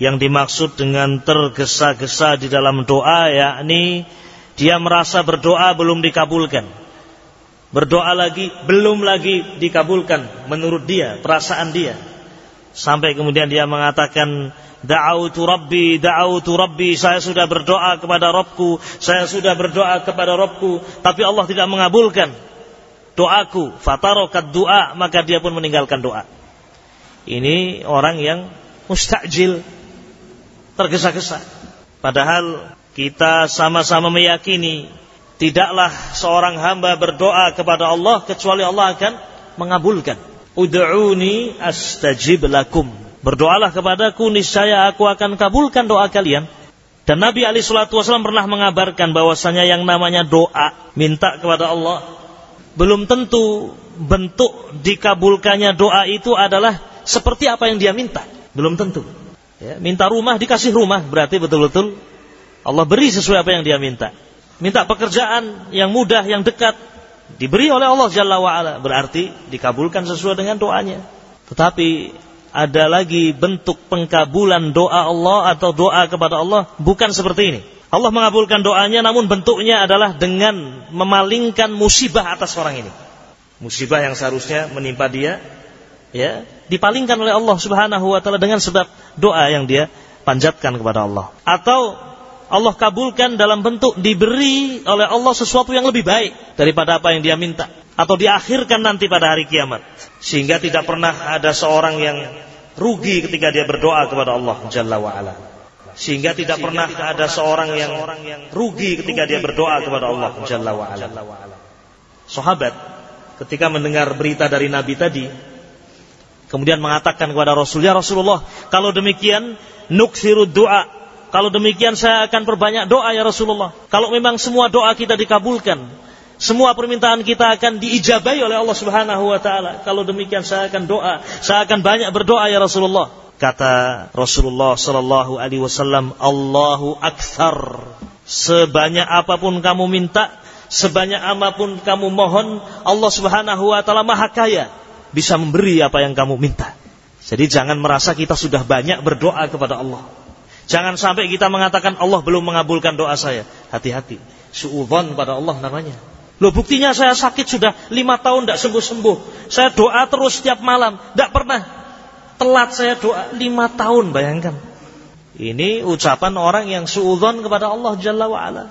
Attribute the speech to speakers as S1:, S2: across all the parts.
S1: Yang dimaksud dengan tergesa-gesa di dalam doa yakni dia merasa berdoa belum dikabulkan. Berdoa lagi belum lagi dikabulkan menurut dia, perasaan dia. Sampai kemudian dia mengatakan Da'autu Rabbi, da'autu Rabbi, saya sudah berdoa kepada Rabbku, saya sudah berdoa kepada Rabbku, tapi Allah tidak mengabulkan doaku. Fatarokat doa, maka dia pun meninggalkan doa. Ini orang yang mustajil, tergesa-gesa. Padahal kita sama-sama meyakini tidaklah seorang hamba berdoa kepada Allah kecuali Allah akan mengabulkan. Ud'uni astajib lakum. Berdoalah kepadaku, niscaya aku akan kabulkan doa kalian. Dan Nabi Ali Shallallahu Wasallam pernah mengabarkan bahwasanya yang namanya doa minta kepada Allah belum tentu bentuk dikabulkannya doa itu adalah seperti apa yang dia minta. Belum tentu. Ya, minta rumah dikasih rumah berarti betul-betul Allah beri sesuai apa yang dia minta. Minta pekerjaan yang mudah, yang dekat diberi oleh Allah Jalla wa'ala berarti dikabulkan sesuai dengan doanya. Tetapi ada lagi bentuk pengkabulan doa Allah atau doa kepada Allah bukan seperti ini. Allah mengabulkan doanya namun bentuknya adalah dengan memalingkan musibah atas orang ini. Musibah yang seharusnya menimpa dia ya, dipalingkan oleh Allah Subhanahu wa taala dengan sebab doa yang dia panjatkan kepada Allah. Atau Allah kabulkan dalam bentuk diberi oleh Allah sesuatu yang lebih baik daripada apa yang dia minta. Atau diakhirkan nanti pada hari kiamat. Sehingga tidak pernah ada seorang yang rugi ketika dia berdoa kepada Allah Jalla wa ala. Sehingga tidak pernah ada seorang yang rugi ketika dia berdoa kepada Allah Jalla wa ala. Sahabat ketika mendengar berita dari Nabi tadi kemudian mengatakan kepada Rasul ya Rasulullah kalau demikian nuksiru doa kalau demikian saya akan perbanyak doa ya Rasulullah kalau memang semua doa kita dikabulkan semua permintaan kita akan diijabai oleh Allah Subhanahu wa taala. Kalau demikian saya akan doa, saya akan banyak berdoa ya Rasulullah. Kata Rasulullah sallallahu alaihi wasallam, Allahu akthar. Sebanyak apa pun kamu minta, sebanyak apa pun kamu mohon, Allah Subhanahu wa taala Maha Kaya, bisa memberi apa yang kamu minta. Jadi jangan merasa kita sudah banyak berdoa kepada Allah. Jangan sampai kita mengatakan Allah belum mengabulkan doa saya. Hati-hati. Suudzon pada Allah namanya. Loh buktinya saya sakit sudah lima tahun tidak sembuh-sembuh. Saya doa terus setiap malam. Tidak pernah telat saya doa lima tahun bayangkan. Ini ucapan orang yang suudon kepada Allah Jalla wa'ala.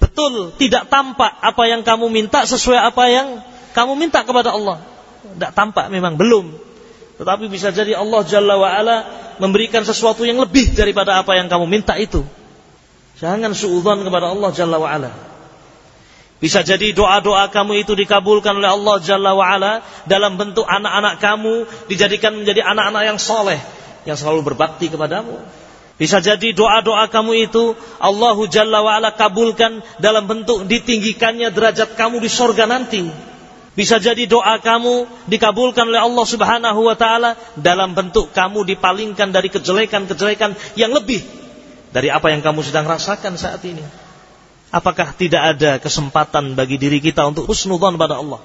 S1: Betul, tidak tampak apa yang kamu minta sesuai apa yang kamu minta kepada Allah. Tidak tampak memang, belum. Tetapi bisa jadi Allah Jalla wa'ala memberikan sesuatu yang lebih daripada apa yang kamu minta itu. Jangan suudon kepada Allah Jalla wa'ala. Bisa jadi doa-doa kamu itu dikabulkan oleh Allah Jalla wa'ala dalam bentuk anak-anak kamu dijadikan menjadi anak-anak yang soleh, yang selalu berbakti kepadamu. Bisa jadi doa-doa kamu itu Allah Jalla wa'ala kabulkan dalam bentuk ditinggikannya derajat kamu di sorga nanti. Bisa jadi doa kamu dikabulkan oleh Allah Subhanahu wa taala dalam bentuk kamu dipalingkan dari kejelekan-kejelekan yang lebih dari apa yang kamu sedang rasakan saat ini. Apakah tidak ada kesempatan bagi diri kita untuk husnudzon pada Allah?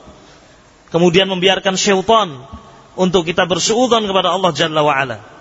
S1: Kemudian membiarkan syaitan untuk kita bersuudzon kepada Allah Jalla wa'ala.